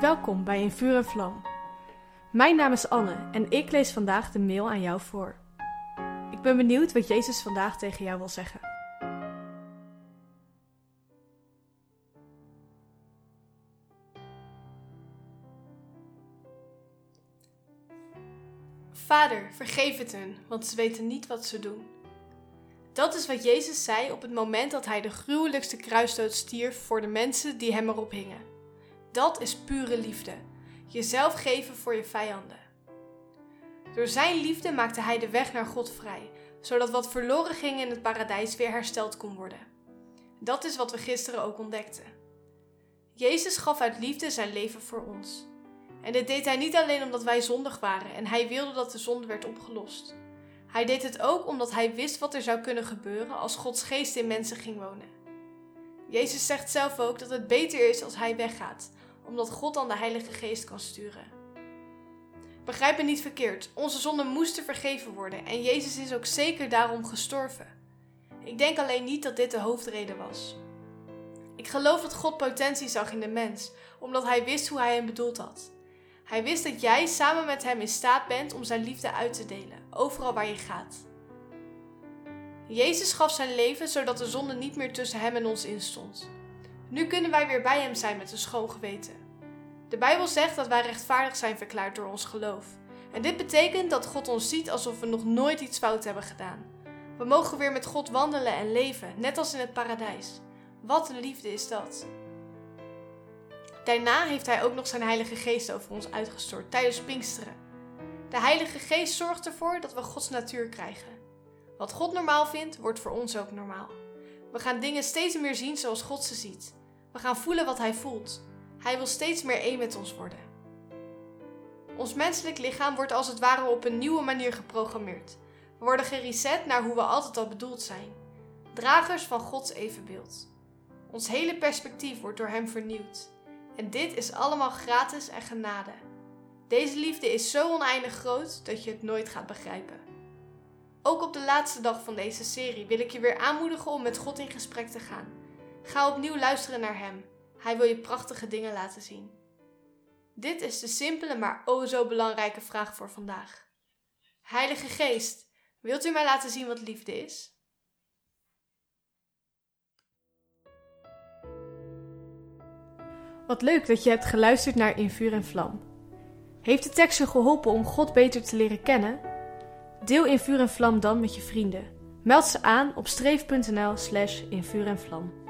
Welkom bij In Vuur en Vlam. Mijn naam is Anne en ik lees vandaag de mail aan jou voor. Ik ben benieuwd wat Jezus vandaag tegen jou wil zeggen. Vader, vergeef het hun, want ze weten niet wat ze doen. Dat is wat Jezus zei op het moment dat hij de gruwelijkste kruisdood stierf voor de mensen die hem erop hingen. Dat is pure liefde. Jezelf geven voor je vijanden. Door zijn liefde maakte hij de weg naar God vrij, zodat wat verloren ging in het paradijs weer hersteld kon worden. Dat is wat we gisteren ook ontdekten. Jezus gaf uit liefde zijn leven voor ons. En dit deed hij niet alleen omdat wij zondig waren en hij wilde dat de zonde werd opgelost. Hij deed het ook omdat hij wist wat er zou kunnen gebeuren als Gods geest in mensen ging wonen. Jezus zegt zelf ook dat het beter is als hij weggaat, omdat God dan de Heilige Geest kan sturen. Begrijp me niet verkeerd, onze zonden moesten vergeven worden en Jezus is ook zeker daarom gestorven. Ik denk alleen niet dat dit de hoofdreden was. Ik geloof dat God potentie zag in de mens, omdat hij wist hoe hij hem bedoeld had. Hij wist dat jij samen met hem in staat bent om zijn liefde uit te delen, overal waar je gaat. Jezus gaf zijn leven zodat de zonde niet meer tussen hem en ons instond. Nu kunnen wij weer bij hem zijn met een schoon geweten. De Bijbel zegt dat wij rechtvaardig zijn verklaard door ons geloof. En dit betekent dat God ons ziet alsof we nog nooit iets fout hebben gedaan. We mogen weer met God wandelen en leven, net als in het paradijs. Wat een liefde is dat! Daarna heeft hij ook nog zijn Heilige Geest over ons uitgestort tijdens Pinksteren. De Heilige Geest zorgt ervoor dat we Gods natuur krijgen. Wat God normaal vindt, wordt voor ons ook normaal. We gaan dingen steeds meer zien zoals God ze ziet. We gaan voelen wat Hij voelt. Hij wil steeds meer één met ons worden. Ons menselijk lichaam wordt als het ware op een nieuwe manier geprogrammeerd. We worden gereset naar hoe we altijd al bedoeld zijn. Dragers van Gods evenbeeld. Ons hele perspectief wordt door Hem vernieuwd. En dit is allemaal gratis en genade. Deze liefde is zo oneindig groot dat je het nooit gaat begrijpen. Ook op de laatste dag van deze serie wil ik je weer aanmoedigen om met God in gesprek te gaan. Ga opnieuw luisteren naar Hem. Hij wil je prachtige dingen laten zien. Dit is de simpele maar o oh zo belangrijke vraag voor vandaag. Heilige Geest, wilt u mij laten zien wat liefde is? Wat leuk dat je hebt geluisterd naar In Vuur en Vlam. Heeft de tekst je geholpen om God beter te leren kennen? Deel In Vuur en Vlam dan met je vrienden. Meld ze aan op streef.nl slash in vuur en vlam.